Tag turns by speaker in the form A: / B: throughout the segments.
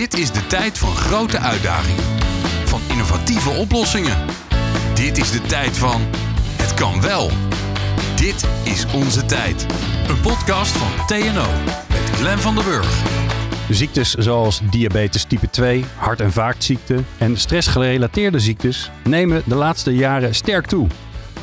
A: Dit is de tijd van grote uitdagingen. Van innovatieve oplossingen. Dit is de tijd van het kan wel. Dit is onze tijd. Een podcast van TNO met Glen van der Burg.
B: Ziektes zoals diabetes type 2, hart- en vaatziekten en stressgerelateerde ziektes nemen de laatste jaren sterk toe.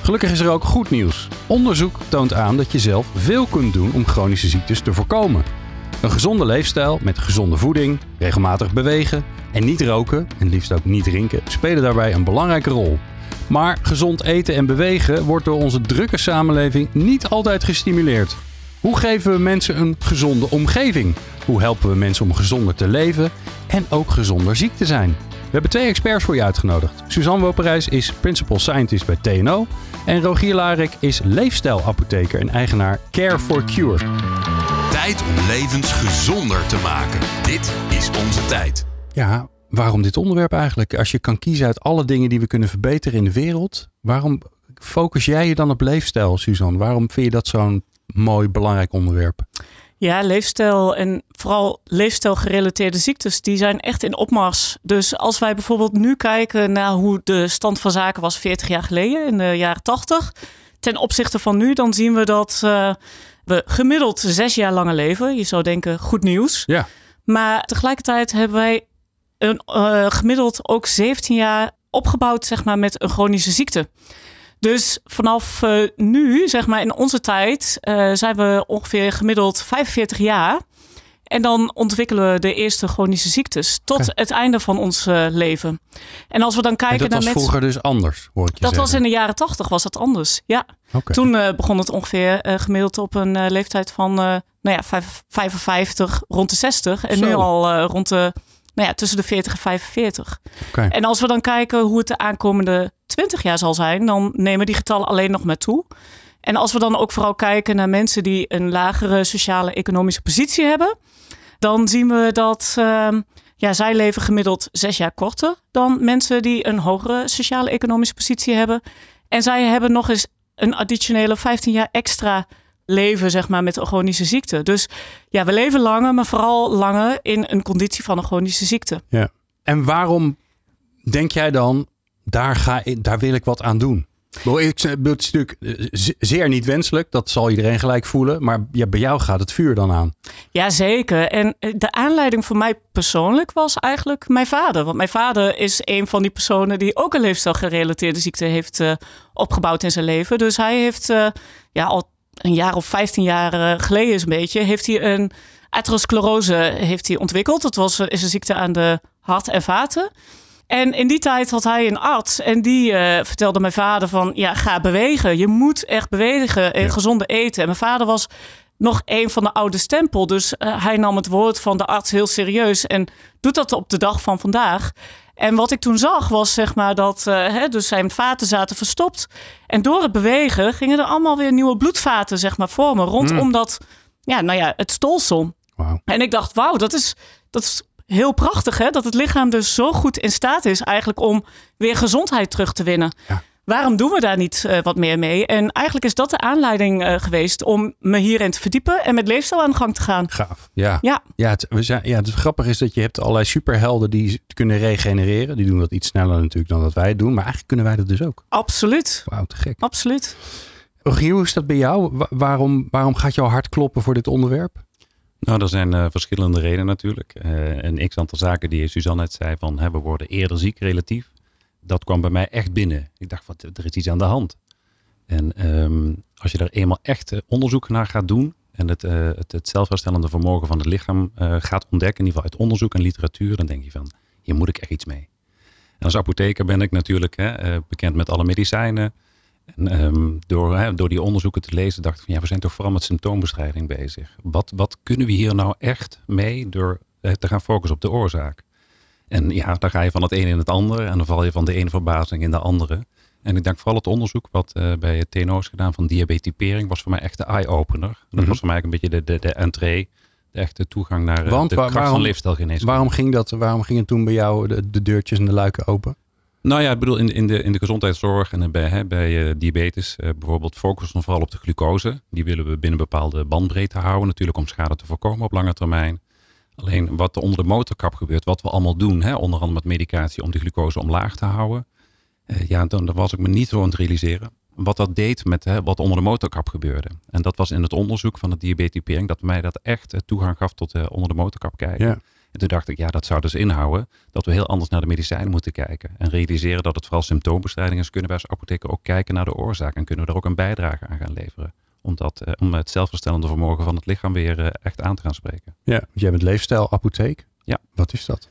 B: Gelukkig is er ook goed nieuws. Onderzoek toont aan dat je zelf veel kunt doen om chronische ziektes te voorkomen. Een gezonde leefstijl met gezonde voeding, regelmatig bewegen en niet roken en liefst ook niet drinken spelen daarbij een belangrijke rol. Maar gezond eten en bewegen wordt door onze drukke samenleving niet altijd gestimuleerd. Hoe geven we mensen een gezonde omgeving? Hoe helpen we mensen om gezonder te leven en ook gezonder ziek te zijn? We hebben twee experts voor je uitgenodigd. Suzanne Woperijs is Principal Scientist bij TNO. En Rogier Larik is leefstijlapotheker en eigenaar Care for Cure.
A: Tijd om levens gezonder te maken. Dit is onze tijd.
B: Ja, waarom dit onderwerp eigenlijk? Als je kan kiezen uit alle dingen die we kunnen verbeteren in de wereld, waarom focus jij je dan op leefstijl, Suzanne? Waarom vind je dat zo'n mooi, belangrijk onderwerp?
C: Ja, leefstijl en vooral leefstijlgerelateerde ziektes, die zijn echt in opmars. Dus als wij bijvoorbeeld nu kijken naar hoe de stand van zaken was 40 jaar geleden, in de jaren 80, ten opzichte van nu, dan zien we dat uh, we gemiddeld zes jaar langer leven. Je zou denken, goed nieuws.
B: Ja.
C: Maar tegelijkertijd hebben wij een, uh, gemiddeld ook 17 jaar opgebouwd, zeg maar, met een chronische ziekte. Dus vanaf uh, nu, zeg maar in onze tijd, uh, zijn we ongeveer gemiddeld 45 jaar. En dan ontwikkelen we de eerste chronische ziektes tot okay. het einde van ons uh, leven. En als we dan kijken
B: en dat
C: naar
B: was vroeger dus anders, hoor ik je
C: Dat
B: zeggen.
C: was in de jaren 80 was dat anders. Ja.
B: Okay.
C: Toen uh, begon het ongeveer uh, gemiddeld op een leeftijd van nou ja, 55, rond de 60. En
B: Zo.
C: nu al rond de nou ja, tussen de 40 en 45.
B: Okay.
C: En als we dan kijken hoe het de aankomende 20 jaar zal zijn, dan nemen die getallen alleen nog maar toe. En als we dan ook vooral kijken naar mensen die een lagere sociale economische positie hebben, dan zien we dat uh, ja, zij leven gemiddeld zes jaar korter dan mensen die een hogere sociale economische positie hebben. En zij hebben nog eens een additionele 15 jaar extra leven, zeg maar, met een chronische ziekte. Dus ja, we leven langer, maar vooral langer in een conditie van een chronische ziekte.
B: Ja. En waarom denk jij dan, daar, ga ik, daar wil ik wat aan doen? Het is natuurlijk zeer niet wenselijk, dat zal iedereen gelijk voelen. Maar bij jou gaat het vuur dan aan.
C: Ja, zeker. En de aanleiding voor mij persoonlijk was eigenlijk mijn vader. Want mijn vader is een van die personen die ook een leefstijlgerelateerde ziekte heeft uh, opgebouwd in zijn leven. Dus hij heeft ja, al een jaar of 15 jaar geleden een beetje, heeft hij een atherosclerose heeft hij ontwikkeld. Dat was, is een ziekte aan de hart en vaten. En in die tijd had hij een arts en die uh, vertelde mijn vader van, ja, ga bewegen. Je moet echt bewegen en ja. gezonde eten. En mijn vader was nog een van de oude stempel. Dus uh, hij nam het woord van de arts heel serieus en doet dat op de dag van vandaag. En wat ik toen zag was zeg maar dat uh, hè, dus zijn vaten zaten verstopt. En door het bewegen gingen er allemaal weer nieuwe bloedvaten zeg maar vormen rondom mm. dat, ja, nou ja, het stolsel.
B: Wow.
C: En ik dacht, wauw, dat is, dat is heel prachtig hè, dat het lichaam dus zo goed in staat is eigenlijk om weer gezondheid terug te winnen.
B: Ja.
C: Waarom doen we daar niet uh, wat meer mee? En eigenlijk is dat de aanleiding uh, geweest om me hierin te verdiepen en met leefstijl aan de gang te gaan.
B: Gaaf. Ja.
C: Ja.
B: Ja, het, we zijn, ja, het grappige is dat je hebt allerlei superhelden die kunnen regenereren. Die doen dat iets sneller natuurlijk dan dat wij het doen. Maar eigenlijk kunnen wij dat dus ook.
C: Absoluut.
B: Wauw, te gek.
C: Absoluut.
B: Rogier, hoe is dat bij jou? Wa waarom, waarom gaat jouw hart kloppen voor dit onderwerp?
D: Nou, er zijn uh, verschillende redenen natuurlijk. Uh, een x-aantal zaken die Suzanne net zei van we worden eerder ziek relatief. Dat kwam bij mij echt binnen. Ik dacht, wat, er is iets aan de hand. En um, als je er eenmaal echt uh, onderzoek naar gaat doen en het, het, het zelfherstellende vermogen van het lichaam gaat ontdekken, in ieder geval uit onderzoek en literatuur, dan denk je van, hier moet ik echt iets mee. En als apotheker ben ik natuurlijk hè, bekend met alle medicijnen. En um, door, hè, door die onderzoeken te lezen dacht ik van ja, we zijn toch vooral met symptoombestrijding bezig. Wat, wat kunnen we hier nou echt mee door eh, te gaan focussen op de oorzaak? En ja, dan ga je van het een in het andere en dan val je van de ene verbazing in de andere. En ik denk vooral het onderzoek wat uh, bij het TNO is gedaan van diabetypering was voor mij echt de eye-opener. Dat mm -hmm. was voor mij een beetje de, de, de entree, de echte toegang naar uh,
B: Want,
D: de
B: waar,
D: kracht
B: waarom,
D: van leefstijlgeneeskunde.
B: Waarom ging, dat, waarom gingen toen bij jou de, de deurtjes en de luiken open?
D: Nou ja, ik bedoel, in, in, de, in de gezondheidszorg en bij, hè, bij uh, diabetes uh, bijvoorbeeld focussen we vooral op de glucose. Die willen we binnen bepaalde bandbreedte houden, natuurlijk om schade te voorkomen op lange termijn. Alleen wat er onder de motorkap gebeurt, wat we allemaal doen, hè, onder andere met medicatie om de glucose omlaag te houden. eh, ja, dan, was ik me niet zo aan het realiseren wat dat deed met hè, wat onder de motorkap gebeurde. En dat was in het onderzoek van de diabetipering dat mij dat echt eh, toegang gaf tot eh, onder de motorkap kijken.
B: Ja.
D: En toen dacht ik, ja, dat zou dus inhouden dat we heel anders naar de medicijnen moeten kijken. En realiseren dat het vooral symptoombestrijding is, kunnen wij als apotheker ook kijken naar de oorzaak. En kunnen we daar ook een bijdrage aan gaan leveren. Om, dat, eh, om het zelfverstellende vermogen van het lichaam weer eh, echt aan te gaan spreken.
B: Ja, jij bent leefstijlapotheek.
D: Ja.
B: Wat is dat?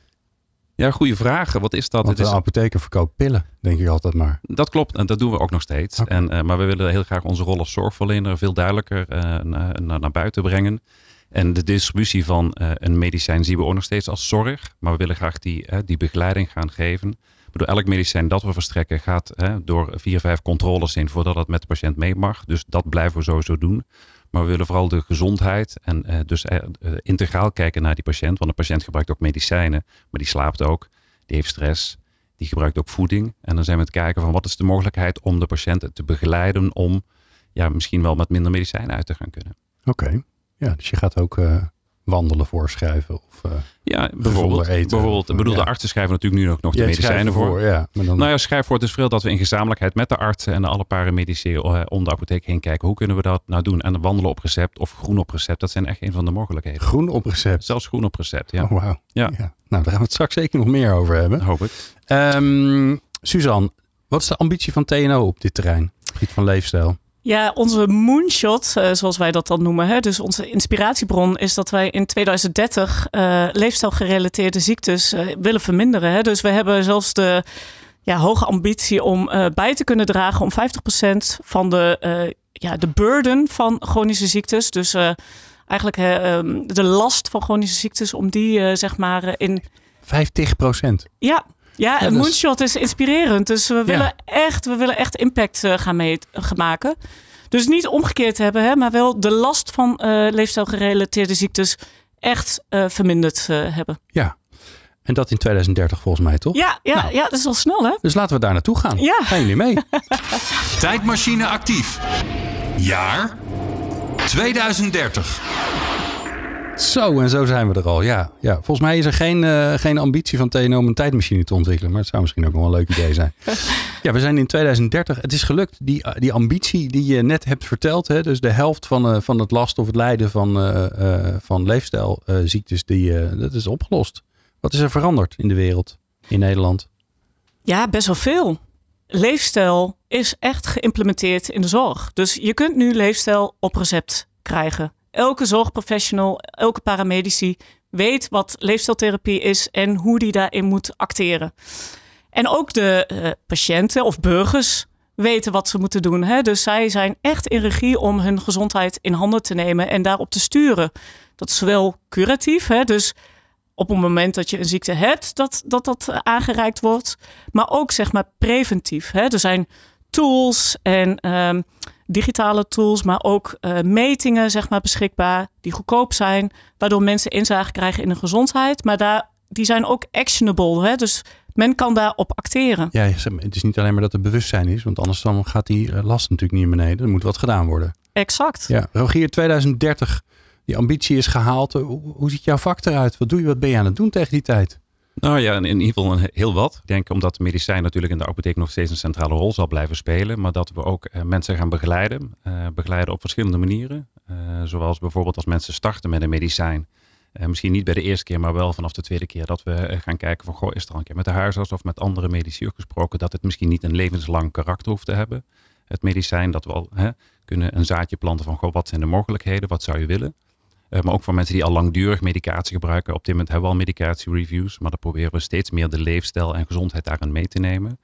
D: Ja, goede vraag. Wat is dat?
B: Want een
D: is,
B: apotheker verkoopt pillen, denk ik altijd maar.
D: dat klopt en dat doen we ook nog steeds. En, eh, maar we willen heel graag onze rol als zorgverlener veel duidelijker naar, naar buiten brengen. En de distributie van eh, een medicijn zien we ook nog steeds als zorg. Maar we willen graag die, eh, die begeleiding gaan geven. Bedoel, elk medicijn dat we verstrekken gaat door vier, vijf controles heen voordat het met de patiënt mee mag. Dus dat blijven we sowieso doen. Maar we willen vooral de gezondheid en eh, dus integraal kijken naar die patiënt. Want een patiënt gebruikt ook medicijnen, maar die slaapt ook. Die heeft stress. Die gebruikt ook voeding. En dan zijn we aan het kijken van wat is de mogelijkheid om de patiënt te begeleiden om ja, misschien wel met minder medicijnen uit te gaan kunnen.
B: Oké. Ja, dus je gaat ook eh, wandelen voorschrijven. Of, eh
D: Ja, bijvoorbeeld.
B: eten.
D: bijvoorbeeld ik bedoel,
B: Ja.
D: de artsen schrijven natuurlijk nu nog, nog de medicijnen voor.
B: Ja, maar dan,
D: Nou ja, schrijf voor het is veel dat we in gezamenlijkheid met de artsen en alle paramedici eh, om de apotheek heen kijken. Hoe kunnen we dat nou doen? En wandelen op recept of groen op recept, dat zijn echt een van de mogelijkheden.
B: groen op recept.
D: Zelfs groen op recept, ja.
B: Oh, wauw.
D: Ja.
B: Nou, daar gaan we het straks zeker nog meer over hebben.
D: Hoop ik.
B: Ehm Suzanne, wat is de ambitie van TNO op dit terrein? Gebied van leefstijl.
C: Ja, onze moonshot, eh, zoals wij dat dan noemen, hè, dus onze inspiratiebron, is dat wij in 2030 eh leefstijlgerelateerde ziektes eh, willen verminderen. Hè. Dus we hebben zelfs de ja, hoge ambitie om bij te kunnen dragen om 50% van de, ja, de burden van chronische ziektes, dus eigenlijk eh, ehm, de last van chronische ziektes, om die zeg maar in
B: 50 procent.
C: Ja, een
B: dus-
C: moonshot is inspirerend. Dus we willen, echt, we willen echt impact eh, gaan, mee, gaan maken. Dus niet omgekeerd hebben, hè, maar wel de last van eh leefstijlgerelateerde ziektes echt eh, verminderd eh, hebben.
B: Ja. En dat in 2030 volgens mij, toch?
C: Ja, ja,
B: Nou.
C: ja, dat is al snel hè?
B: Dus laten we daar naartoe gaan.
C: Ja.
B: Gaan jullie mee?
A: Tijdmachine actief. Jaar 2030.
B: Zo, en zo zijn we er al. Ja, ja. Volgens mij is er geen, eh, geen ambitie van TNO om een tijdmachine te ontwikkelen. Maar het zou misschien ook nog wel een leuk idee zijn. ja, we zijn in 2030. Het is gelukt, die, die ambitie die je net hebt verteld. Hè, dus de helft van, eh, van het last of het lijden van, eh, eh, van leefstijlziektes, die, eh, dat is opgelost. Wat is er veranderd in de wereld, in Nederland?
C: Ja, best wel veel. Leefstijl is echt geïmplementeerd in de zorg. Dus je kunt nu leefstijl op recept krijgen. Elke zorgprofessional, elke paramedici weet wat leefstijltherapie is en hoe die daarin moet acteren. En ook de eh, patiënten of burgers weten wat ze moeten doen. Hè? Dus zij zijn echt in regie om hun gezondheid in handen te nemen en daarop te sturen. Dat is zowel curatief, hè? dus op het moment dat je een ziekte hebt, dat dat, dat eh, aangereikt wordt. Maar ook zeg maar preventief. Hè? Er zijn tools en ehm, digitale tools, maar ook eh, metingen zeg maar, beschikbaar die goedkoop zijn, waardoor mensen inzage krijgen in hun gezondheid. Maar daar, die zijn ook actionable. Hè? Dus men kan daarop acteren.
B: Ja, het is niet alleen maar dat er bewustzijn is. Want anders dan gaat die eh, last natuurlijk niet beneden. Er moet wat gedaan worden.
C: Exact.
B: Ja, Rogier, 2030. Die ambitie is gehaald. Hoe, hoe ziet jouw vak eruit? Wat doe je? Wat ben je aan het doen tegen die tijd?
D: Nou ja, in, ieder geval heel wat. Ik denk omdat medicijn natuurlijk in de apotheek nog steeds een centrale rol zal blijven spelen. Maar dat we ook eh, mensen gaan begeleiden. Eh, begeleiden op verschillende manieren. Eh, zoals bijvoorbeeld als mensen starten met een medicijn. Misschien niet bij de eerste keer, maar wel vanaf de tweede keer. Dat we gaan kijken van, goh, is er al een keer met de huisarts of met andere medici gesproken. Dat het misschien niet een levenslang karakter hoeft te hebben. Het medicijn, dat we al hè, kunnen een zaadje planten van, goh, wat zijn de mogelijkheden? Wat zou je willen? Uh, maar ook voor mensen die al langdurig medicatie gebruiken. Op dit moment hebben we al medicatiereviews. Maar dan proberen we steeds meer de leefstijl en gezondheid daarin mee te nemen.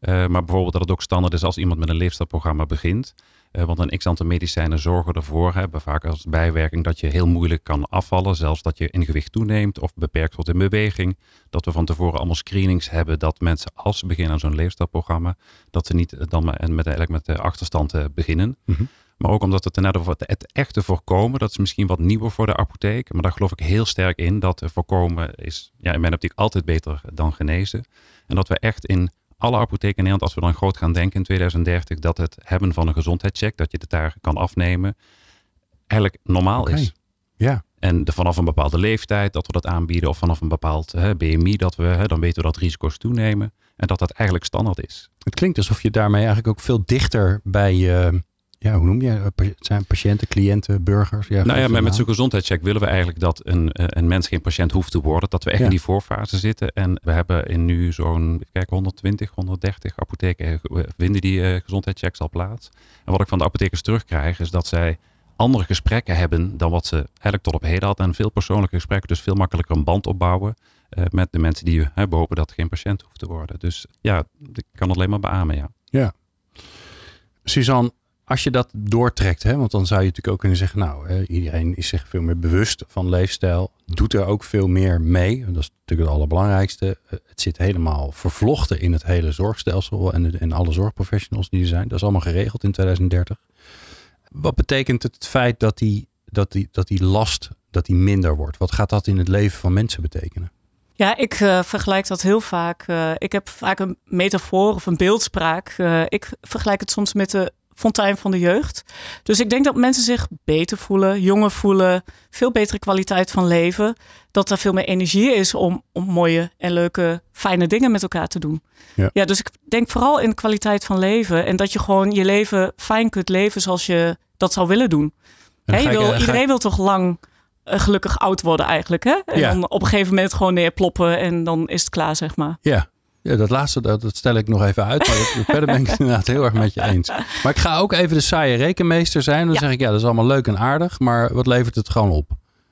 D: Uh, maar bijvoorbeeld dat het ook standaard is als iemand met een leefstijlprogramma begint. Uh, want een x-aantal medicijnen zorgen ervoor, hebben vaak als bijwerking, dat je heel moeilijk kan afvallen. Zelfs dat je in gewicht toeneemt of beperkt wordt in beweging. Dat we van tevoren allemaal screenings hebben dat mensen als ze beginnen aan zo'n leefstijlprogramma, dat ze niet dan met, met, eigenlijk met de achterstand beginnen.
B: Mhm.
D: Maar ook omdat het er net over het echte voorkomen, dat is misschien wat nieuwer voor de apotheek. Maar daar geloof ik heel sterk in dat voorkomen is ja, in mijn optiek altijd beter dan genezen. En dat we echt in alle apotheken in Nederland, als we dan groot gaan denken in 2030, dat het hebben van een gezondheidscheck, dat je het daar kan afnemen, eigenlijk normaal
B: Okay.
D: is.
B: Ja.
D: En de, vanaf een bepaalde leeftijd dat we dat aanbieden, of vanaf een bepaald hè, BMI, dat we, hè, dan weten we dat risico's toenemen. En dat dat eigenlijk standaard is.
B: Het klinkt alsof je daarmee eigenlijk ook veel dichter bij je, ja, hoe noem je het? zijn patiënten, cliënten, burgers? Ja,
D: nou ja, met, met
B: zo'n
D: zo'n gezondheidscheck willen we eigenlijk dat een, eh, een mens geen patiënt hoeft te worden. Dat we echt
B: Ja.
D: in die voorfase zitten. En we hebben in nu zo'n, kijken, 120, 130 apotheken eh, vinden die eh, gezondheidschecks al plaats. En wat ik van de apothekers terugkrijg is dat zij andere gesprekken hebben dan wat ze eigenlijk tot op heden hadden. En veel persoonlijke gesprekken, dus veel makkelijker een band opbouwen eh, met de mensen die hè, hopen dat geen patiënt hoeft te worden. Dus ja, ik kan het alleen maar beamen, ja.
B: Suzanne, als je dat doortrekt, hè, want dan zou je natuurlijk ook kunnen zeggen, nou, hè, iedereen is zich veel meer bewust van leefstijl, doet er ook veel meer mee. Dat is natuurlijk het allerbelangrijkste. Eh, Het zit helemaal vervlochten in het hele zorgstelsel en, en alle zorgprofessionals die er zijn. Dat is allemaal geregeld in 2030. Wat betekent het, feit dat die, dat, die, dat die last dat die minder wordt? Wat gaat dat in het leven van mensen betekenen?
C: Ja, ik eh, vergelijk dat heel vaak. eh, ik heb vaak een metafoor of een beeldspraak. Ik vergelijk het soms met de fontein van de jeugd. Dus ik denk dat mensen zich beter voelen, jonger voelen, veel betere kwaliteit van leven. Dat er veel meer energie is om, om mooie en leuke, fijne dingen met elkaar te doen.
B: Ja.
C: dus ik denk vooral in kwaliteit van leven. En dat je gewoon je leven fijn kunt leven zoals je dat zou willen doen. Je wil,
B: ik-
C: iedereen wil toch lang eh, gelukkig oud worden eigenlijk. Hè? En
B: Ja.
C: dan op een gegeven moment gewoon neerploppen en dan is het klaar, zeg maar.
B: Ja. Ja, dat laatste dat, dat stel ik nog even uit. Maar dat- verder ben ik het inderdaad heel erg met je eens. Maar ik ga ook even de saaie rekenmeester zijn. Dan
C: Ja.
B: zeg ik, ja, dat is allemaal leuk en aardig. Maar wat levert het gewoon op?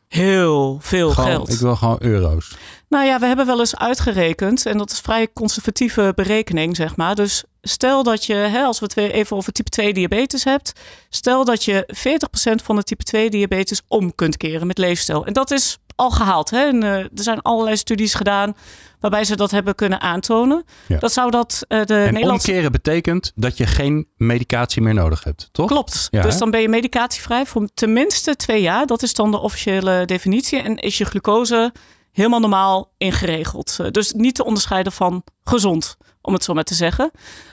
C: Heel veel
B: Gewoon,
C: geld.
B: Ik wil gewoon euro's.
C: Nou ja, we hebben wel eens uitgerekend. En dat is vrij conservatieve berekening, zeg maar. Dus stel dat je, hè, als we het weer even over type 2 diabetes hebt. Stel dat je 40% van de type 2 diabetes om kunt keren met leefstijl. En dat is al gehaald. Hè? En, eh, er zijn allerlei studies gedaan waarbij ze dat hebben kunnen aantonen.
B: Ja.
C: Dat zou dat eh, de
B: En
C: Nederlandse...
B: omkeren betekent dat je geen medicatie meer nodig hebt, toch?
C: Klopt.
B: Ja,
C: dus
B: hè?
C: dan ben je medicatievrij voor tenminste twee jaar. Dat is dan de officiële definitie. En is je glucose helemaal normaal ingeregeld. Eh, Dus niet te onderscheiden van gezond, om het zo maar te zeggen.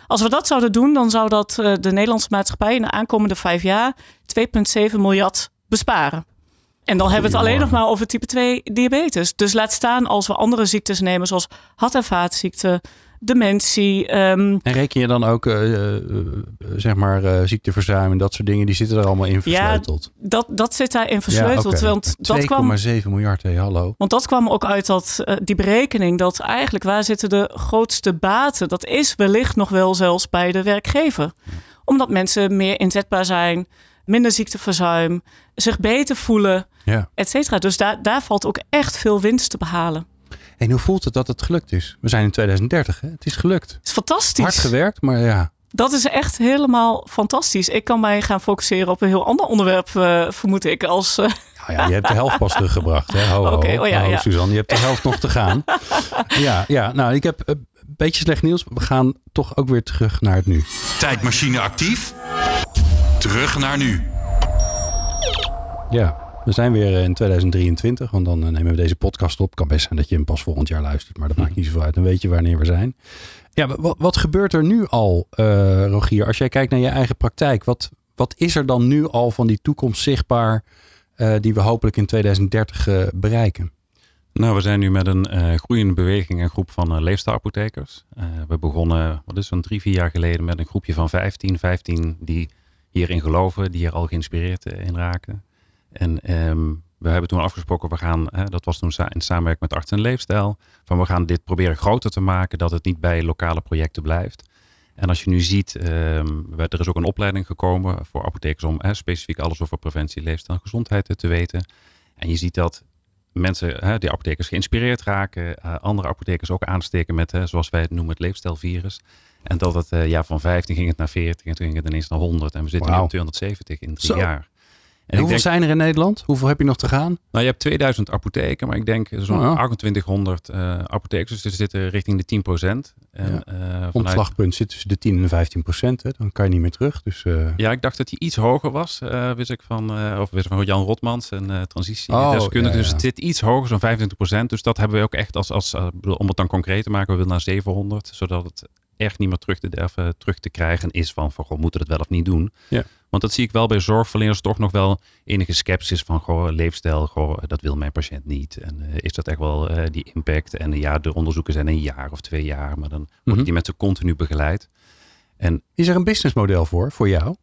C: Als we dat zouden doen, dan zou dat de Nederlandse maatschappij in de aankomende vijf jaar 2,7 miljard besparen. En dan hebben we het alleen nog maar over type 2 diabetes. Dus laat staan als we andere ziektes nemen, zoals hart- en vaatziekten, dementie, ehm,
B: En reken je dan ook, eh, eh, eh, zeg maar, ziekteverzuim en dat soort dingen, die zitten er allemaal in versleuteld?
C: dat, dat zit daarin versleuteld.
B: Ja, oké.
C: Want dat kwam
B: 2,7 miljard, hé, hallo.
C: Want dat kwam ook uit dat, die berekening dat eigenlijk waar zitten de grootste baten? Dat is wellicht nog wel zelfs bij de werkgever. Omdat mensen meer inzetbaar zijn, minder ziekteverzuim, zich beter voelen,
B: Ja.
C: et cetera. Dus daar, daar valt ook echt veel winst te behalen.
B: En hoe voelt het dat het gelukt is? We zijn in 2030, hè? Het is gelukt.
C: Het is fantastisch.
B: Hard gewerkt, maar ja.
C: Dat is echt helemaal fantastisch. Ik kan mij gaan focusseren op een heel ander onderwerp, eh, vermoed ik. Als, eh,
B: Nou ja, je hebt de helft pas teruggebracht. Hè? Ho, ho,
C: Oké, oh ja,
B: ho,
C: ja.
B: Suzanne, je hebt de helft nog te gaan. Ja, ja, nou, ik heb een beetje slecht nieuws. We gaan toch ook weer terug naar het nu.
A: Tijdmachine actief. Terug naar nu.
B: Ja, we zijn weer eh, in 2023, want dan eh, nemen we deze podcast op. Kan best zijn dat je hem pas volgend jaar luistert, maar dat maakt niet zoveel uit. Dan weet je wanneer we zijn. Ja, wat, wat gebeurt er nu al, eh, Rogier? Als jij kijkt naar je eigen praktijk, wat, wat is er dan nu al van die toekomst zichtbaar die we hopelijk in 2030 eh, bereiken?
D: Nou, we zijn nu met een groeiende beweging, een groep van uh, leefstijlapothekers. Uh, we begonnen, wat is zo'n drie, vier jaar geleden met een groepje van 15. 15 die hierin geloven, die er al geïnspireerd in raken. En um, we hebben toen afgesproken, we gaan, hè, dat was toen in samenwerking met Arts en Leefstijl, van we gaan dit proberen groter te maken, dat het niet bij lokale projecten blijft. En als je nu ziet, um, er is ook een opleiding gekomen voor apothekers om hè, specifiek alles over preventie, leefstijl en gezondheid te weten. En je ziet dat mensen, hè, die apothekers geïnspireerd raken, uh, andere apothekers ook aansteken met, hè, zoals wij het noemen, het leefstijlvirus. En dat het uh, ja, van 15 ging het naar 40 en toen ging het ineens naar 100. En we zitten wow. nu op 270 in drie
B: Zo.
D: jaar.
B: En hoeveel denk, zijn er in Nederland? Hoeveel heb je nog te gaan?
D: Nou, je hebt 2000 apotheken, maar ik denk zo'n
B: Oh, ja.
D: 2800 uh, apothekers. Dus er zitten richting de 10 procent.
B: Ja. Uh, Omslagpunt zit tussen de 10 en de 15 procent. Dan kan je niet meer terug. Dus, uh...
D: Ja, ik dacht dat hij iets hoger was. Wist ik van, of wist ik van Jan Rotmans, een transitiedeskundige.
B: Oh, ja,
D: Dus het zit iets hoger, zo'n 25 procent. Dus dat hebben we ook echt als, als om het dan concreet te maken, we willen naar 700. Zodat het echt niet meer terug te, durven, terug te krijgen is van, van goh, moeten we het wel of niet doen?
B: Ja.
D: Want dat zie ik wel bij zorgverleners toch nog wel enige sceptisch van goh, leefstijl, goh, dat wil mijn patiënt niet. En eh, is dat echt wel eh, die impact? En ja, de onderzoeken zijn een jaar of twee jaar, maar dan wordt die met ze continu begeleid. En
B: Is er een businessmodel voor, voor jou?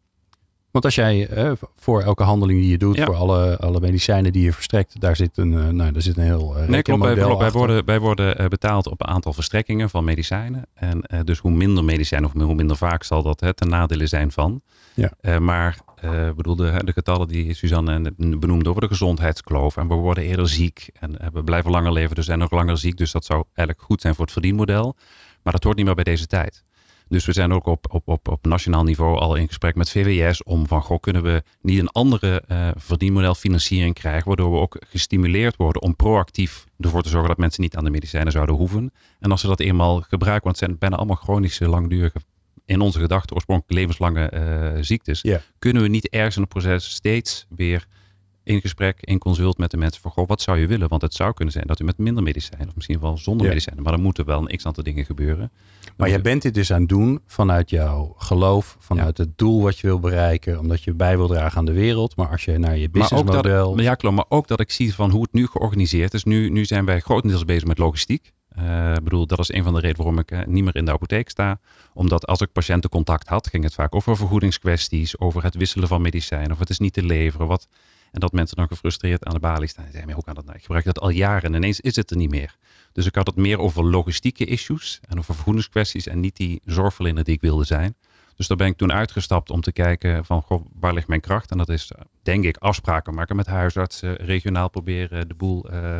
B: Want als jij eh, voor elke handeling die je doet,
D: Ja.
B: voor alle, alle medicijnen die je verstrekt, daar zit een, eh, nou, daar zit een heel uh,
D: Nee, klopt. Wij, klopt. wij
B: achter.
D: worden, wij worden betaald op een aantal verstrekkingen van medicijnen. En dus hoe minder medicijnen of hoe minder vaak zal dat hè, ten nadele zijn van.
B: Ja.
D: Maar bedoel, de, de getallen die Suzanne benoemde over de gezondheidskloof. En we worden eerder ziek en we blijven langer leven, dus zijn nog langer ziek. Dus dat zou eigenlijk goed zijn voor het verdienmodel. Maar dat hoort niet meer bij deze tijd. Dus we zijn ook op, op, op, op nationaal niveau al in gesprek met VWS om van goh, kunnen we niet een andere eh verdienmodel financiering krijgen, waardoor we ook gestimuleerd worden om proactief ervoor te zorgen dat mensen niet aan de medicijnen zouden hoeven. En als ze dat eenmaal gebruiken, want het zijn bijna allemaal chronische, langdurige, in onze gedachten oorspronkelijk levenslange eh, ziektes, kunnen we niet ergens in het proces steeds weer in gesprek, in consult met de mensen van goh, wat zou je willen? Want het zou kunnen zijn dat u met minder medicijnen of misschien wel zonder
B: Ja.
D: medicijnen, maar dan moeten wel een x aantal dingen gebeuren.
B: Maar jij bent dit dus aan het doen vanuit jouw geloof, vanuit het doel wat je wil bereiken, omdat je bij wil dragen aan de wereld. Maar als je naar je
D: Maar
B: businessmodel...
D: dat, ja, klopt. Maar ook dat ik zie van hoe het nu georganiseerd is. Nu, nu zijn wij grotendeels bezig met logistiek. Eh, Ik bedoel, dat is een van de redenen waarom ik eh, niet meer in de apotheek sta. Omdat als ik patiëntencontact had, ging het vaak over vergoedingskwesties, over het wisselen van medicijnen, of het is niet te leveren. Wat, en dat mensen dan gefrustreerd aan de balie staan. En zeggen, hoe kan dat nou? Ik gebruik dat al jaren en ineens is het er niet meer. Dus ik had het meer over logistieke issues en over vergoedingskwesties en niet die zorgverlener die ik wilde zijn. Dus daar ben ik toen uitgestapt om te kijken van waar ligt mijn kracht? En dat is denk ik afspraken maken met huisartsen, regionaal proberen de boel eh,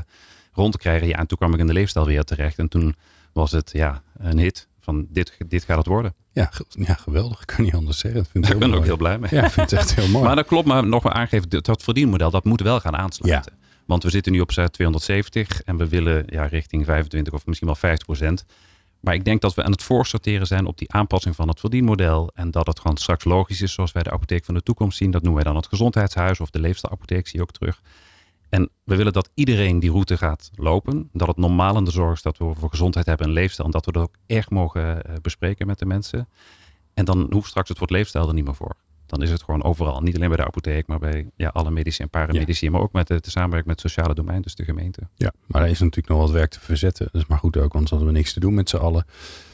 D: rond te krijgen. Ja, en toen kwam ik in de leefstijl weer terecht. En toen was het ja, een hit van dit, dit gaat het worden.
B: Ja, ja, geweldig. Ik kan niet anders zeggen. Ik, vind het
D: Ik
B: heel
D: ben er ook
B: mooi.
D: heel blij mee.
B: Ja, ik vind het echt heel mooi.
D: Maar dat klopt, maar nog maar aangeven, dat- verdienmodel, dat moet wel gaan aansluiten. Want we zitten nu op eh, 270 en we willen ja, richting 25 of misschien wel 50 procent. Maar ik denk dat we aan het voorsorteren zijn op die aanpassing van het verdienmodel. En dat het gewoon straks logisch is zoals wij de apotheek van de toekomst zien. Dat noemen wij dan het gezondheidshuis of de leefstijlapotheek, zie je ook terug. En we willen dat iedereen die route gaat lopen. Dat het normaal in de zorg is dat we voor gezondheid hebben en leefstijl. En dat we dat ook echt mogen eh, bespreken met de mensen. En dan hoeft straks het woord leefstijl er niet meer voor. Dan is het gewoon overal. Niet alleen bij de apotheek, maar bij ja, alle medici en paramedici. Maar ook met de, de samenwerking met het sociale domein, dus de gemeente.
B: Ja, maar er is natuurlijk nog wat werk te verzetten. Dat is maar goed ook, want anders hadden we niks te doen met z'n allen.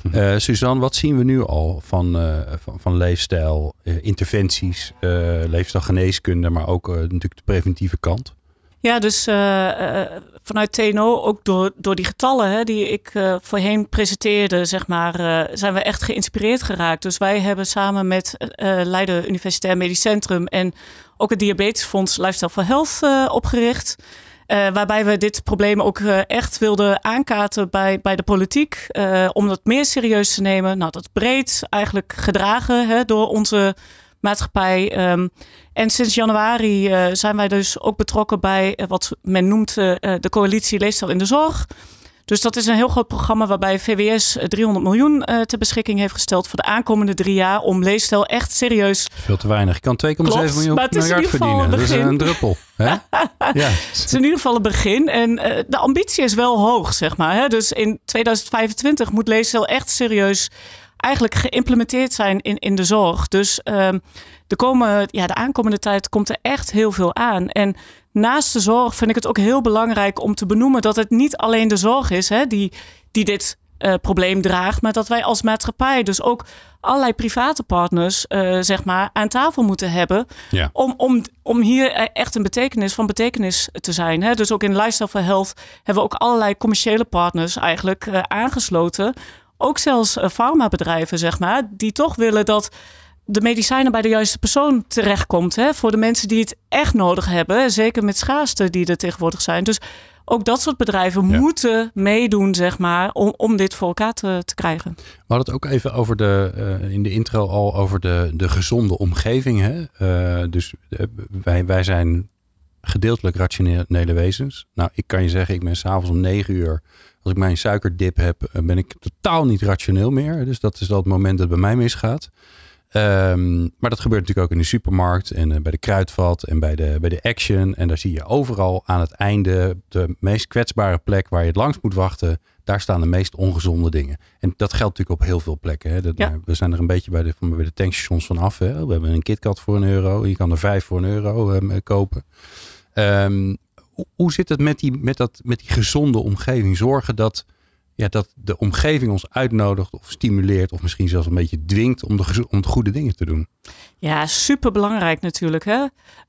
D: Mhm.
B: Eh, Suzanne, wat zien we nu al van, eh, van, van leefstijl, eh, interventies, leefstijlgeneeskunde, maar ook natuurlijk de preventieve kant?
C: Ja, dus eh, eh, vanuit TNO, ook door, door die getallen hè, die ik eh, voorheen presenteerde, zeg maar, zijn we echt geïnspireerd geraakt. Dus wij hebben samen met Leiden Universitair Medisch Centrum en ook het Diabetesfonds Lifestyle for Health opgericht. Waarbij we dit probleem ook echt wilden aankaarten bij, bij de politiek. om dat meer serieus te nemen. Nou, dat breed eigenlijk gedragen hè, door onze maatschappij. Ehm, en sinds januari eh, zijn wij dus ook betrokken bij eh, wat men noemt eh, de coalitie Leefstijl in de Zorg. Dus dat is een heel groot programma waarbij VWS eh, 300 miljoen ter beschikking heeft gesteld voor de aankomende drie jaar om leefstijl echt serieus.
B: Veel te weinig. Je kan 2,7
C: Klopt,
B: miljoen
C: maar het is
B: miljard verdienen.
C: een
B: Dat is een druppel. Hè? ja.
C: Het is in ieder geval een begin en de ambitie is wel hoog, zeg maar. Hè? Dus in 2025 moet leefstijl echt serieus eigenlijk geïmplementeerd zijn in, in de zorg. Dus ehm, de, komen, ja, de aankomende tijd komt er echt heel veel aan. En naast de zorg vind ik het ook heel belangrijk om te benoemen dat het niet alleen de zorg is hè, die, die dit eh, probleem draagt, maar dat wij als maatschappij dus ook allerlei private partners eh, zeg maar, aan tafel moeten hebben
B: Ja.
C: om, om, om hier echt een betekenis van betekenis te zijn. Hè? Dus ook in Lifestyle for Health hebben we ook allerlei commerciële partners eigenlijk eh, aangesloten. Ook zelfs uh, farmabedrijven, zeg maar, die toch willen dat de medicijnen bij de juiste persoon terechtkomt. Hè? Voor de mensen die het echt nodig hebben. Zeker met schaarste die er tegenwoordig zijn. Dus ook dat soort bedrijven
B: Ja.
C: moeten meedoen, zeg maar, om, om dit voor elkaar te, te krijgen.
B: We hadden het ook even over de, uh, in de intro al over de, de gezonde omgeving. Hè? Uh, dus uh, wij, wij zijn gedeeltelijk rationele wezens. Nou, ik kan je zeggen, ik ben s'avonds om negen uur, als ik mijn suikerdip heb, eh, ben ik totaal niet rationeel meer. Dus dat is het moment dat bij mij misgaat. Um, maar dat gebeurt natuurlijk ook in de supermarkt en uh, bij de kruidvat en bij de, bij de action. En daar zie je overal aan het einde de meest kwetsbare plek waar je het langs moet wachten. daar staan de meest ongezonde dingen. En dat geldt natuurlijk op heel veel plekken. Hè. Dat,
C: Ja.
B: We zijn er een beetje bij de, van, bij de tankstations vanaf. Hè. We hebben een KitKat voor een euro. Je kan er vijf voor een euro ehm, kopen. Ehm, hoe, zit het met die, met, dat, met die gezonde omgeving? Zorgen dat, ja, dat de omgeving ons uitnodigt of stimuleert... of misschien zelfs een beetje dwingt om de, om de goede dingen te doen.
C: Ja, super belangrijk natuurlijk. Hè?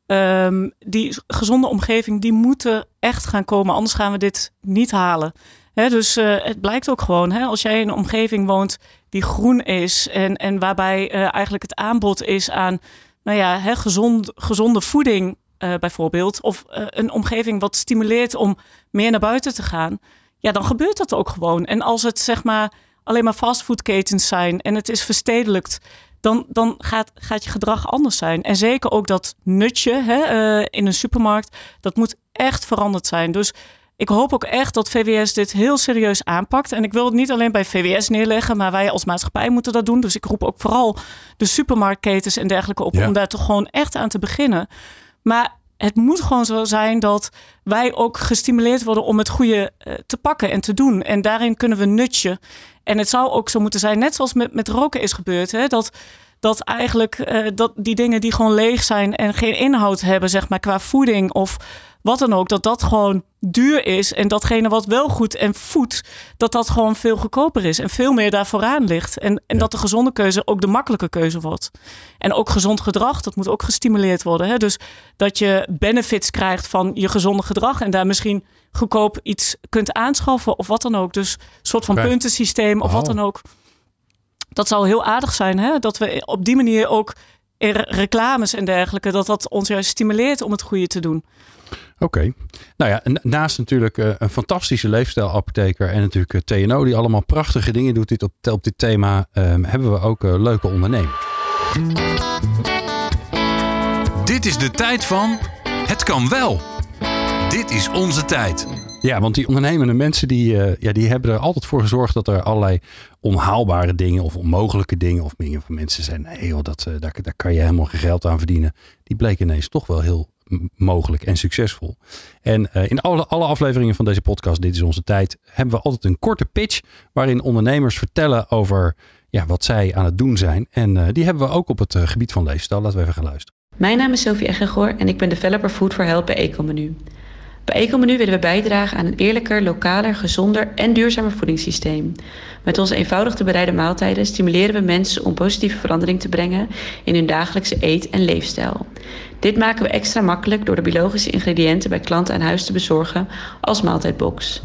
C: Ehm, die gezonde omgeving, die moet er echt gaan komen. Anders gaan we dit niet halen. Hè, dus eh, het blijkt ook gewoon, hè, als jij in een omgeving woont die groen is en, en waarbij eh, eigenlijk het aanbod is aan nou ja, hè, gezond, gezonde voeding eh, bijvoorbeeld, of eh, een omgeving wat stimuleert om meer naar buiten te gaan, ja, dan gebeurt dat ook gewoon. En als het zeg maar alleen maar fastfoodketens zijn en het is verstedelijkt, dan, dan gaat, gaat je gedrag anders zijn. En zeker ook dat nutje hè, eh, in een supermarkt, dat moet echt veranderd zijn. Dus ik hoop ook echt dat VWS dit heel serieus aanpakt. En ik wil het niet alleen bij VWS neerleggen, maar wij als maatschappij moeten dat doen. Dus ik roep ook vooral de supermarktketens en dergelijke op
B: Ja.
C: om daar toch gewoon echt aan te beginnen. Maar het moet gewoon zo zijn dat wij ook gestimuleerd worden om het goede eh, te pakken en te doen. En daarin kunnen we nutje. En het zou ook zo moeten zijn, net zoals met, met roken is gebeurd, hè, dat, dat eigenlijk eh, dat die dingen die gewoon leeg zijn en geen inhoud hebben, zeg maar, qua voeding of wat dan ook, dat dat gewoon duur is. En datgene wat wel goed en voedt, dat dat gewoon veel goedkoper is en veel meer daar vooraan ligt. En, en dat de gezonde keuze ook de makkelijke keuze wordt. En ook gezond gedrag, dat moet ook gestimuleerd worden. Hè? Dus dat je benefits krijgt van je gezonde gedrag en daar misschien goedkoop iets kunt aanschaffen of wat dan ook. Dus een soort van
B: Oké.
C: puntensysteem of wat
B: Oh.
C: dan ook. Dat zou heel aardig zijn, hè? dat we op die manier ook reclames en dergelijke, dat dat ons juist stimuleert om het goede te doen.
B: Oké. Nou ja, naast natuurlijk eh, een fantastische leefstijlapotheker en natuurlijk eh, TNO die allemaal prachtige dingen doet dit op, op dit thema, ehm, hebben we ook eh, leuke ondernemers.
A: Dit is de tijd van Het kan wel. Dit is onze tijd.
B: Ja, want die ondernemende mensen die, ja, die hebben er altijd voor gezorgd dat er allerlei onhaalbare dingen of onmogelijke dingen of dingen van mensen zijn. Nee joh, dat, daar, daar kan je helemaal geen geld aan verdienen. Die bleken ineens toch wel heel mogelijk en succesvol. En eh, in alle, alle afleveringen van deze podcast, Dit is onze tijd, hebben we altijd een korte pitch waarin ondernemers vertellen over ja, wat zij aan het doen zijn. En eh, die hebben we ook op het eh, gebied van leefstijl. Laten we even gaan luisteren.
E: Mijn naam is Sophie Eggegoor en ik ben developer Food for Health bij Ecomenu. Bij Ecomenu willen we bijdragen aan een eerlijker, lokaler, gezonder en duurzamer voedingssysteem. Met onze eenvoudig te bereiden maaltijden stimuleren we mensen om positieve verandering te brengen in hun dagelijkse eet- en leefstijl. Dit maken we extra makkelijk door de biologische ingrediënten bij klanten aan huis te bezorgen als maaltijdbox.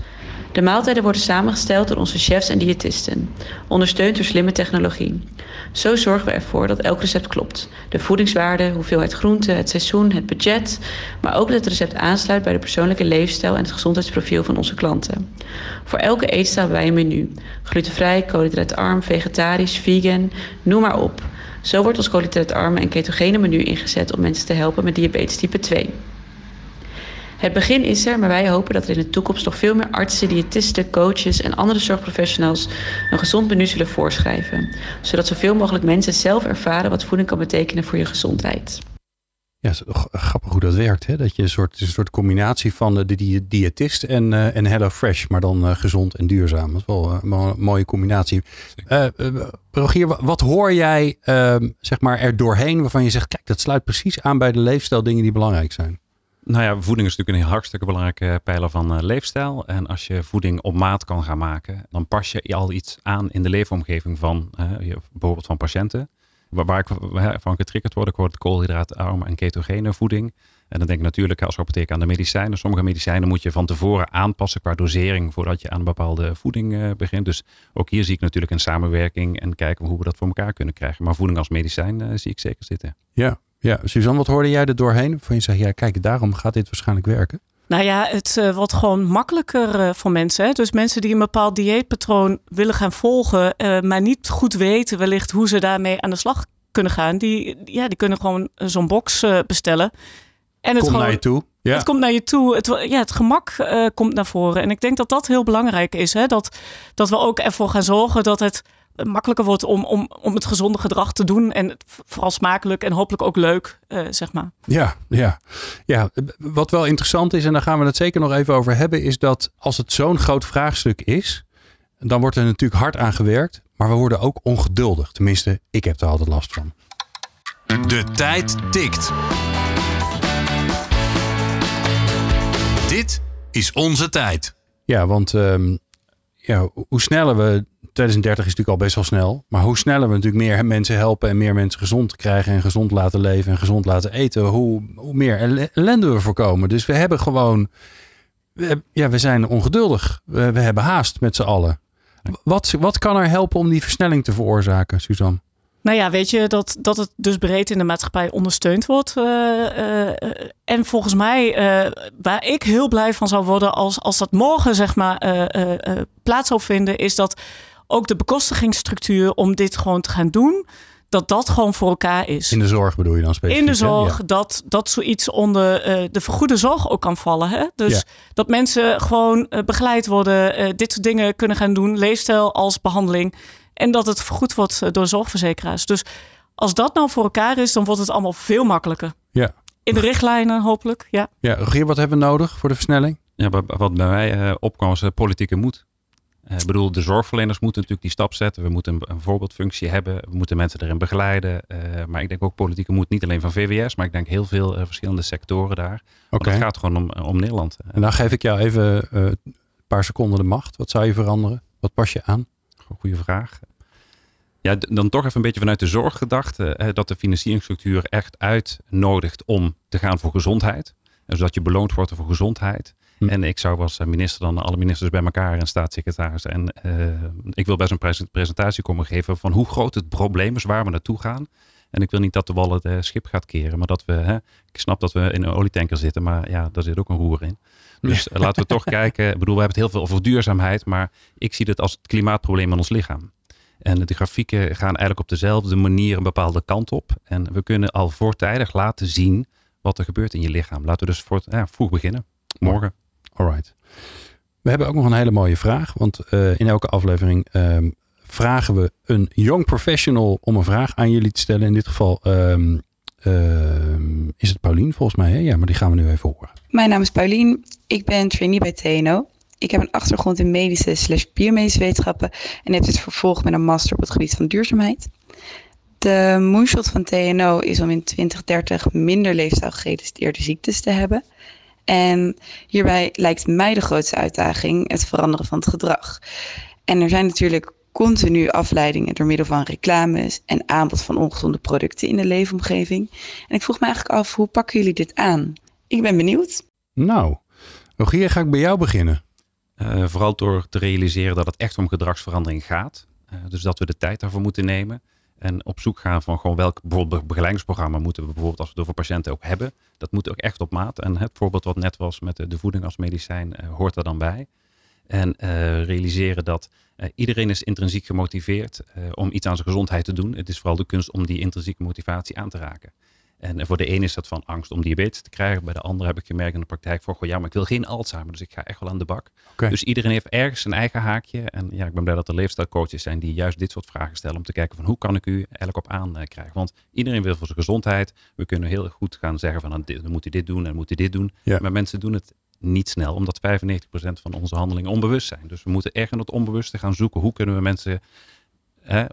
E: De maaltijden worden samengesteld door onze chefs en diëtisten, ondersteund door slimme technologie. Zo zorgen we ervoor dat elk recept klopt. De voedingswaarde, hoeveelheid groente, het seizoen, het budget, maar ook dat het recept aansluit bij de persoonlijke leefstijl en het gezondheidsprofiel van onze klanten. Voor elke eetstijl hebben wij een menu. Glutenvrij, koolhydraatarm, vegetarisch, vegan, noem maar op. Zo wordt ons koolhydraatarme en ketogene menu ingezet om mensen te helpen met diabetes type 2. Het begin is er, maar wij hopen dat er in de toekomst nog veel meer artsen, diëtisten, coaches en andere zorgprofessionals een gezond menu zullen voorschrijven. Zodat zoveel mogelijk mensen zelf ervaren wat voeding kan betekenen voor je gezondheid.
B: Ja, is grappig hoe dat werkt. Hè? Dat je een soort, een soort combinatie van de, die diëtist en, eh en Hello Fresh, maar dan eh, gezond en duurzaam. Dat is wel, eh, een mooie combinatie. Eh eh, Rogier, wa- wat hoor jij ehm, zeg maar er doorheen waarvan je zegt, kijk, dat sluit precies aan bij de leefstijldingen die belangrijk zijn?
D: Nou ja, voeding is natuurlijk een hartstikke belangrijke pijler van eh, leefstijl. En als je voeding op maat kan gaan maken, dan pas je al iets aan in de leefomgeving van eh, bijvoorbeeld van patiënten. Waar, ik van getriggerd word, ik het koolhydraatarme en ketogene voeding. En dan denk ik natuurlijk als apotheker aan de medicijnen. Sommige medicijnen moet je van tevoren aanpassen qua dosering voordat je aan een bepaalde voeding eh, begint. Dus ook hier zie ik natuurlijk een samenwerking en kijken hoe we dat voor elkaar kunnen krijgen. Maar voeding als medicijn zie ik zeker zitten.
B: Ja, ja. Suzanne, wat hoorde jij er doorheen? Van je zegt, ja, kijk, daarom gaat dit waarschijnlijk werken.
C: Nou ja, het eh, wordt gewoon makkelijker eh, voor mensen. Hè? Dus mensen die een bepaald dieetpatroon willen gaan volgen, eh, maar niet goed weten wellicht hoe ze daarmee aan de slag kunnen gaan, die, ja, die kunnen gewoon zo'n box bestellen. En het
B: Kom
C: gewoon,
B: naar je toe. Ja.
C: Het komt naar je toe. Het, ja, het gemak komt naar voren. En ik denk dat dat heel belangrijk is. Hè? Dat, dat we ook ervoor gaan zorgen dat het makkelijker wordt om, om, om het gezonde gedrag te doen. En vooral smakelijk en hopelijk ook leuk, eh, zeg maar.
B: Ja, ja, ja. Wat wel interessant is, en daar gaan we het zeker nog even over hebben, is dat als het zo'n groot vraagstuk is, dan wordt er natuurlijk hard aan gewerkt. Maar we worden ook ongeduldig. Tenminste, ik heb er altijd last van.
A: De tijd tikt. Dit is onze tijd.
B: Ja, want ehm, ja, hoe sneller we. 2030 is natuurlijk al best wel snel. Maar hoe sneller we natuurlijk meer mensen helpen en meer mensen gezond krijgen en gezond laten leven en gezond laten eten, hoe, hoe meer ellende we voorkomen. Dus we hebben gewoon. We, ja, we zijn ongeduldig. We, we hebben haast met z'n allen. Wat, wat kan er helpen om die versnelling te veroorzaken, Suzanne?
C: Nou ja, weet je, dat, dat het dus breed in de maatschappij ondersteund wordt. Uh, uh, en volgens mij, uh, waar ik heel blij van zou worden als, als dat morgen zeg maar plaats zou vinden, is dat ook de bekostigingsstructuur om dit gewoon te gaan doen, dat dat gewoon voor elkaar is.
B: In de zorg bedoel je dan specifiek?
C: In de zorg, dat, dat zoiets onder de vergoede zorg ook kan vallen. Hè? Dus dat mensen gewoon begeleid worden, dit soort dingen kunnen gaan doen, leefstijl als behandeling. En dat het vergoed wordt eh, door zorgverzekeraars. Dus als dat nou voor elkaar is, dan wordt het allemaal veel makkelijker.
B: Ja.
C: In de richtlijnen hopelijk, ja.
B: Ja, Rogier, wat hebben we nodig voor de versnelling?
D: Ja, wat bij mij uh, opkwam uh, politieke moed. Ik bedoel, de zorgverleners moeten natuurlijk die stap zetten. We moeten een, een voorbeeldfunctie hebben. We moeten mensen erin begeleiden. maar ik denk ook politieke moed, niet alleen van VWS, maar ik denk heel veel verschillende sectoren daar. Oké. Het gaat gewoon om, om Nederland.
B: En dan geef ik jou even een paar seconden de macht. Wat zou je veranderen? Wat pas je aan?
D: Goeie vraag. Ja, dan toch even een beetje vanuit de zorg gedacht. dat de financieringsstructuur echt uitnodigt om te gaan voor gezondheid. En zodat je beloond wordt voor gezondheid. Hm. En ik zou als minister dan alle ministers bij elkaar en staatssecretaris. En uh, ik wil best een presentatie komen geven van hoe groot het probleem is, waar we naartoe gaan. En ik wil niet dat de wallen het schip gaat keren, maar dat we, hè, ik snap dat we in een olietanker zitten, maar ja, daar zit ook een roer in. Dus laten we toch kijken. Ik bedoel, we hebben het heel veel over duurzaamheid, maar ik zie het als het klimaatprobleem in ons lichaam. En de grafieken gaan eigenlijk op dezelfde manier een bepaalde kant op. En we kunnen al voortijdig laten zien wat er gebeurt in je lichaam. Laten we dus voor, ja, vroeg beginnen. Morgen.
B: Alright. We hebben ook nog een hele mooie vraag. Want uh, in elke aflevering um, vragen we een young professional om een vraag aan jullie te stellen. In dit geval um, uh, is het Paulien volgens mij. Hè? Ja, maar die gaan we nu even horen.
F: Mijn naam is Paulien. Ik ben trainee bij TNO. Ik heb een achtergrond in medische slash biomedische wetenschappen en heb dit vervolgd met een master op het gebied van duurzaamheid. De moonshot van TNO is om in 2030 minder leefstijlgerelateerde ziektes te hebben. En hierbij lijkt mij de grootste uitdaging het veranderen van het gedrag. En er zijn natuurlijk continu afleidingen door middel van reclames en aanbod van ongezonde producten in de leefomgeving. En ik vroeg me eigenlijk af, hoe pakken jullie dit aan? Ik ben benieuwd.
B: Nou, Rogier, ga ik bij jou beginnen.
D: Uh, vooral door te realiseren dat het echt om gedragsverandering gaat. Uh, dus dat we de tijd daarvoor moeten nemen. En op zoek gaan van gewoon welk bijvoorbeeld begeleidingsprogramma moeten we bijvoorbeeld als we het over patiënten ook hebben. Dat moet ook echt op maat. En het voorbeeld wat net was met de, de voeding als medicijn uh, hoort er dan bij. En realiseren dat iedereen is intrinsiek gemotiveerd om iets aan zijn gezondheid te doen. Het is vooral de kunst om die intrinsieke motivatie aan te raken. En voor de ene is dat van angst om diabetes te krijgen. Bij de andere heb ik gemerkt in de praktijk van, goh, ja, maar ik wil geen Alzheimer, dus ik ga echt wel aan de bak. Dus iedereen heeft ergens zijn eigen haakje. En ja, ik ben blij dat er leefstijlcoaches zijn die juist dit soort vragen stellen om te kijken van hoe kan ik u eigenlijk op aankrijgen. Want iedereen wil voor zijn gezondheid. We kunnen heel goed gaan zeggen van, we moeten dit doen en we moeten dit doen. Maar mensen doen het niet snel, omdat 95% van onze handelingen onbewust zijn. Dus we moeten echt in het onbewuste gaan zoeken. Hoe kunnen we mensen hè,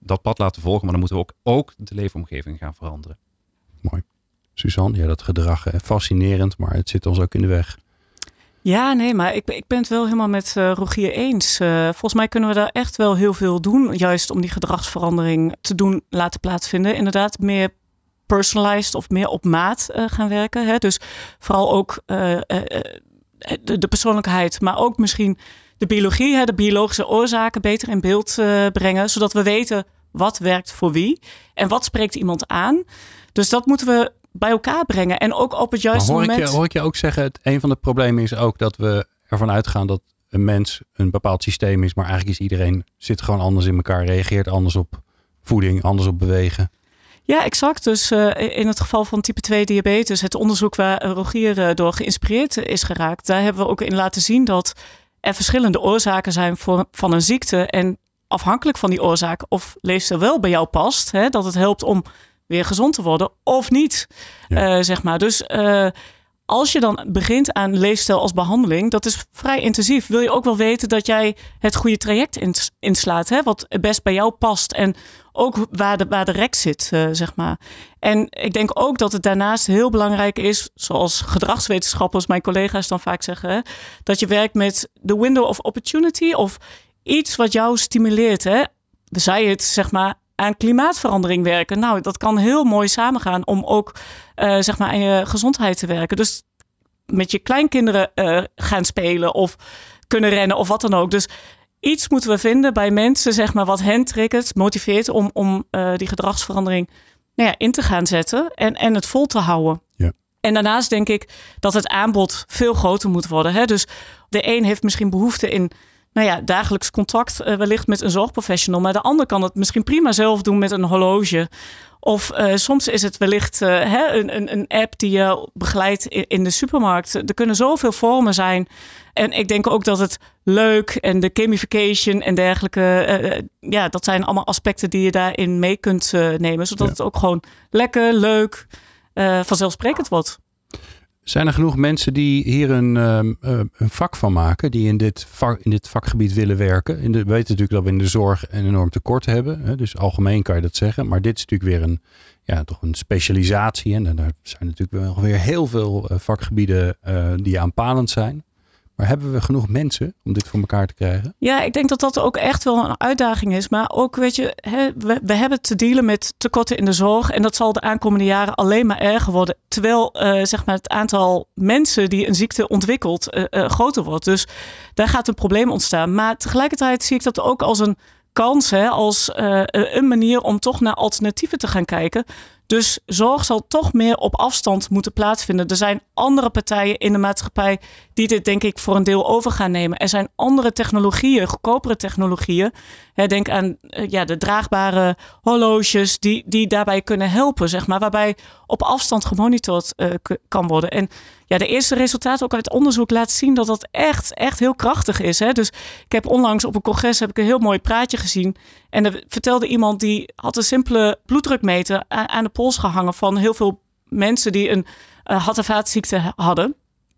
D: dat pad laten volgen, maar dan moeten we ook, ook de leefomgeving gaan veranderen.
B: Mooi. Suzanne, ja, dat gedrag, hè, fascinerend, maar het zit ons ook in de weg.
C: Ja, nee, maar ik, ik ben het wel helemaal met uh, Rogier eens. Uh, volgens mij kunnen we daar echt wel heel veel doen, juist om die gedragsverandering te doen laten plaatsvinden. Inderdaad, meer personalized of meer op maat uh, gaan werken. Hè? Dus vooral ook de, de, persoonlijkheid, maar ook misschien de biologie, hè, de biologische oorzaken beter in beeld brengen, zodat we weten wat werkt voor wie en wat spreekt iemand aan. Dus dat moeten we bij elkaar brengen. En ook op het juiste
B: hoor
C: moment.
B: Ik je, hoor ik je ook zeggen, het, een van de problemen is ook dat we ervan uitgaan dat een mens een bepaald systeem is. Maar eigenlijk is iedereen zit gewoon anders in elkaar, reageert anders op voeding, anders op bewegen.
C: Ja, exact. Dus uh, in het geval van type 2 diabetes, het onderzoek waar Rogier uh, door geïnspireerd is geraakt, daar hebben we ook in laten zien dat er verschillende oorzaken zijn voor, van een ziekte. En afhankelijk van die oorzaak of leefstijl wel bij jou past, hè, dat het helpt om weer gezond te worden of niet. Ja. Uh, zeg maar. Dus uh, als je dan begint aan leefstijl als behandeling, dat is vrij intensief. Wil je ook wel weten dat jij het goede traject inslaat, hè? wat best bij jou past en ook waar de, waar de rek zit, uh, zeg maar. En ik denk ook dat het daarnaast heel belangrijk is, zoals gedragswetenschappers, mijn collega's dan vaak zeggen, hè? dat je werkt met de window of opportunity of iets wat jou stimuleert. Hè? Zij het, zeg maar, aan klimaatverandering werken. Nou, dat kan heel mooi samengaan om ook uh, zeg maar aan je gezondheid te werken. Dus met je kleinkinderen uh, gaan spelen of kunnen rennen of wat dan ook. Dus iets moeten we vinden bij mensen, zeg maar, wat hen triggert, motiveert om, om uh, die gedragsverandering nou ja, in te gaan zetten en, en het vol te houden.
B: Ja.
C: En daarnaast denk ik dat het aanbod veel groter moet worden. Hè? Dus de een heeft misschien behoefte in nou ja, dagelijks contact uh, wellicht met een zorgprofessional. Maar de ander kan het misschien prima zelf doen met een horloge. Of uh, soms is het wellicht uh, hè, een, een, een, app die je begeleidt in, in, de supermarkt. Er kunnen zoveel vormen zijn. En ik denk ook dat het leuk en de gamification en dergelijke. ja, dat zijn allemaal aspecten die je daarin mee kunt nemen. Zodat het ook gewoon lekker, leuk, vanzelfsprekend wordt.
B: Zijn er genoeg mensen die hier een, ehm, eh, een vak van maken, die in dit, vak, in dit vakgebied willen werken? In de, we weten natuurlijk dat we in de zorg een enorm tekort hebben. Hè? Dus algemeen kan je dat zeggen. Maar dit is natuurlijk weer een, ja, toch een specialisatie. En daar zijn natuurlijk wel weer heel veel eh, vakgebieden uh, die aanpalend zijn. Maar hebben we genoeg mensen om dit voor elkaar te krijgen?
C: Ja, ik denk dat dat ook echt wel een uitdaging is. Maar ook, weet je, we, hebben te dealen met tekorten in de zorg. En dat zal de aankomende jaren alleen maar erger worden. Terwijl uh, zeg maar het aantal mensen die een ziekte ontwikkelt uh, uh, groter wordt. Dus daar gaat een probleem ontstaan. Maar tegelijkertijd zie ik dat ook als een kans, hè, als een manier om toch naar alternatieven te gaan kijken. Dus zorg zal toch meer op afstand moeten plaatsvinden. Er zijn andere partijen in de maatschappij die dit denk ik voor een deel over gaan nemen. Er zijn andere technologieën, goedkopere technologieën. denk aan eh, ja, de draagbare horloges die, die daarbij kunnen helpen, zeg maar. Waarbij op afstand gemonitord uh, kan worden. En ja, de eerste resultaten ook uit onderzoek laten zien dat dat echt, echt heel krachtig is. Hè? Dus ik heb onlangs op een congres heb ik een heel mooi praatje gezien. En er vertelde iemand die had een simpele bloeddrukmeter aan de pols gehangen van heel veel mensen die een uh, hart- en vaatziekte hadden.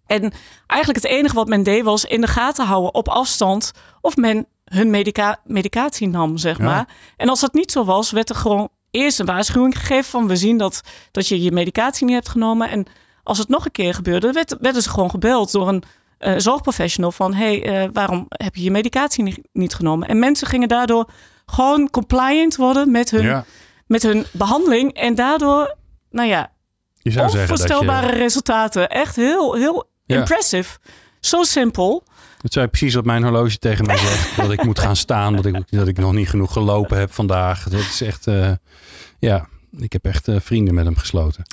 C: En eigenlijk het enige wat men deed was in de gaten houden op afstand of men hun medica medicatie nam, zeg maar. En als dat niet zo was, werd er gewoon eerst een waarschuwing gegeven van we zien dat, dat je je medicatie niet hebt genomen. En als het nog een keer gebeurde, werd, werden ze gewoon gebeld door een uh, zorgprofessional van hey, uh, waarom heb je je medicatie niet, niet, genomen? En mensen gingen daardoor gewoon compliant worden met hun, ja. met hun behandeling. En daardoor, nou ja,
B: je zou
C: onvoorstelbare
B: dat
C: je... resultaten. Echt heel, heel ja. impressive. Zo simpel.
B: Dat zei precies wat mijn horloge tegen mij zegt. dat ik moet gaan staan, dat ik, dat ik nog niet genoeg gelopen heb vandaag. Het is echt, uh, ja, ik heb echt vrienden met hem gesloten.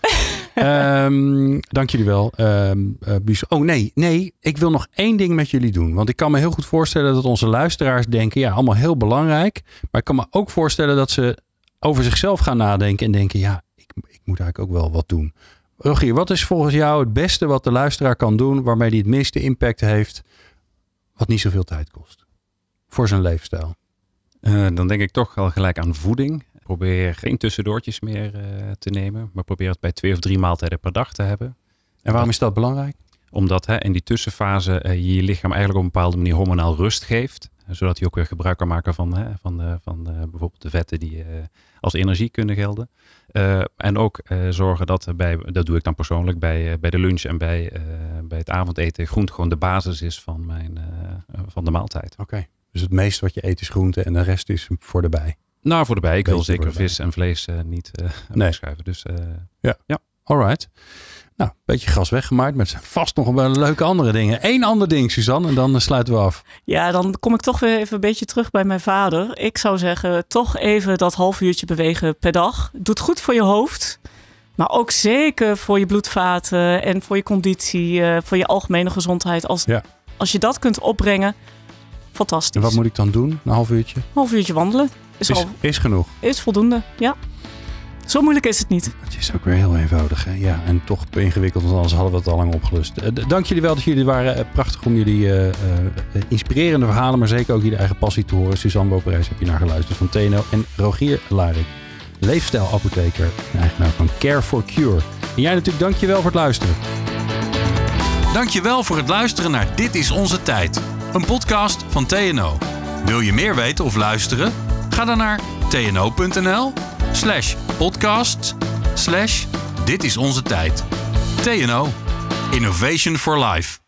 B: Um, dank jullie wel. Um, uh, oh nee, nee, ik wil nog één ding met jullie doen. Want ik kan me heel goed voorstellen dat onze luisteraars denken, ja, allemaal heel belangrijk. Maar ik kan me ook voorstellen dat ze over zichzelf gaan nadenken en denken, ja, ik, ik moet eigenlijk ook wel wat doen. Rogier, wat is volgens jou het beste wat de luisteraar kan doen waarmee hij het meeste impact heeft, wat niet zoveel tijd kost voor zijn leefstijl?
D: Uh, dan denk ik toch al gelijk aan voeding. Probeer geen tussendoortjes meer uh, te nemen, maar probeer het bij twee of drie maaltijden per dag te hebben.
B: En waarom is dat belangrijk?
D: Omdat hè, in die tussenfase uh, je je lichaam eigenlijk op een bepaalde manier hormonaal rust geeft. Zodat hij ook weer gebruik kan maken van, hè, van, de, van de, bijvoorbeeld de vetten die als energie kunnen gelden. Uh, en ook uh, zorgen dat bij, dat doe ik dan persoonlijk, bij, bij de lunch en bij, bij het avondeten groente gewoon de basis is van, mijn, van de maaltijd.
B: Oké, okay. dus het meeste wat je eet is groente en de rest is voor de bij?
D: Nou, voor de bij. Ik wil zeker vis en vlees niet nee. schuiven. Dus
B: ja, ja. alright. Nou, een beetje gas weggemaakt, maar zijn vast nog wel leuke andere dingen. Eén ander ding, Suzanne, en dan sluiten we af.
C: Ja, dan kom ik toch weer even een beetje terug bij mijn vader. Ik zou zeggen, toch even dat half uurtje bewegen per dag. Doet goed voor je hoofd, maar ook zeker voor je bloedvaten en voor je conditie, uh, voor je algemene gezondheid. Als,
B: ja.
C: als je dat kunt opbrengen, fantastisch.
B: En wat moet ik dan doen, een half uurtje? Een
C: half uurtje wandelen.
B: Is, is, al, is genoeg?
C: Is voldoende, ja. Zo moeilijk is het niet.
B: Het is ook weer heel eenvoudig. Hè? Ja, en toch ingewikkeld, want anders hadden we het al lang opgelust. Uh, dank jullie wel dat jullie waren. Uh, prachtig om jullie uh, inspirerende verhalen, maar zeker ook jullie eigen passie te horen. Suzanne Woperijs heb je naar geluisterd van Teno en Rogier Larik. Leefstijlapotheker en eigenaar van Care for Cure. En jij natuurlijk, dank je wel voor het luisteren. Dankjewel voor het luisteren naar Dit is onze tijd. Een podcast van TNO. Wil je meer weten of luisteren? Ga dan naar tno.nl slash podcast slash Dit is onze tijd. TNO. Innovation for Life.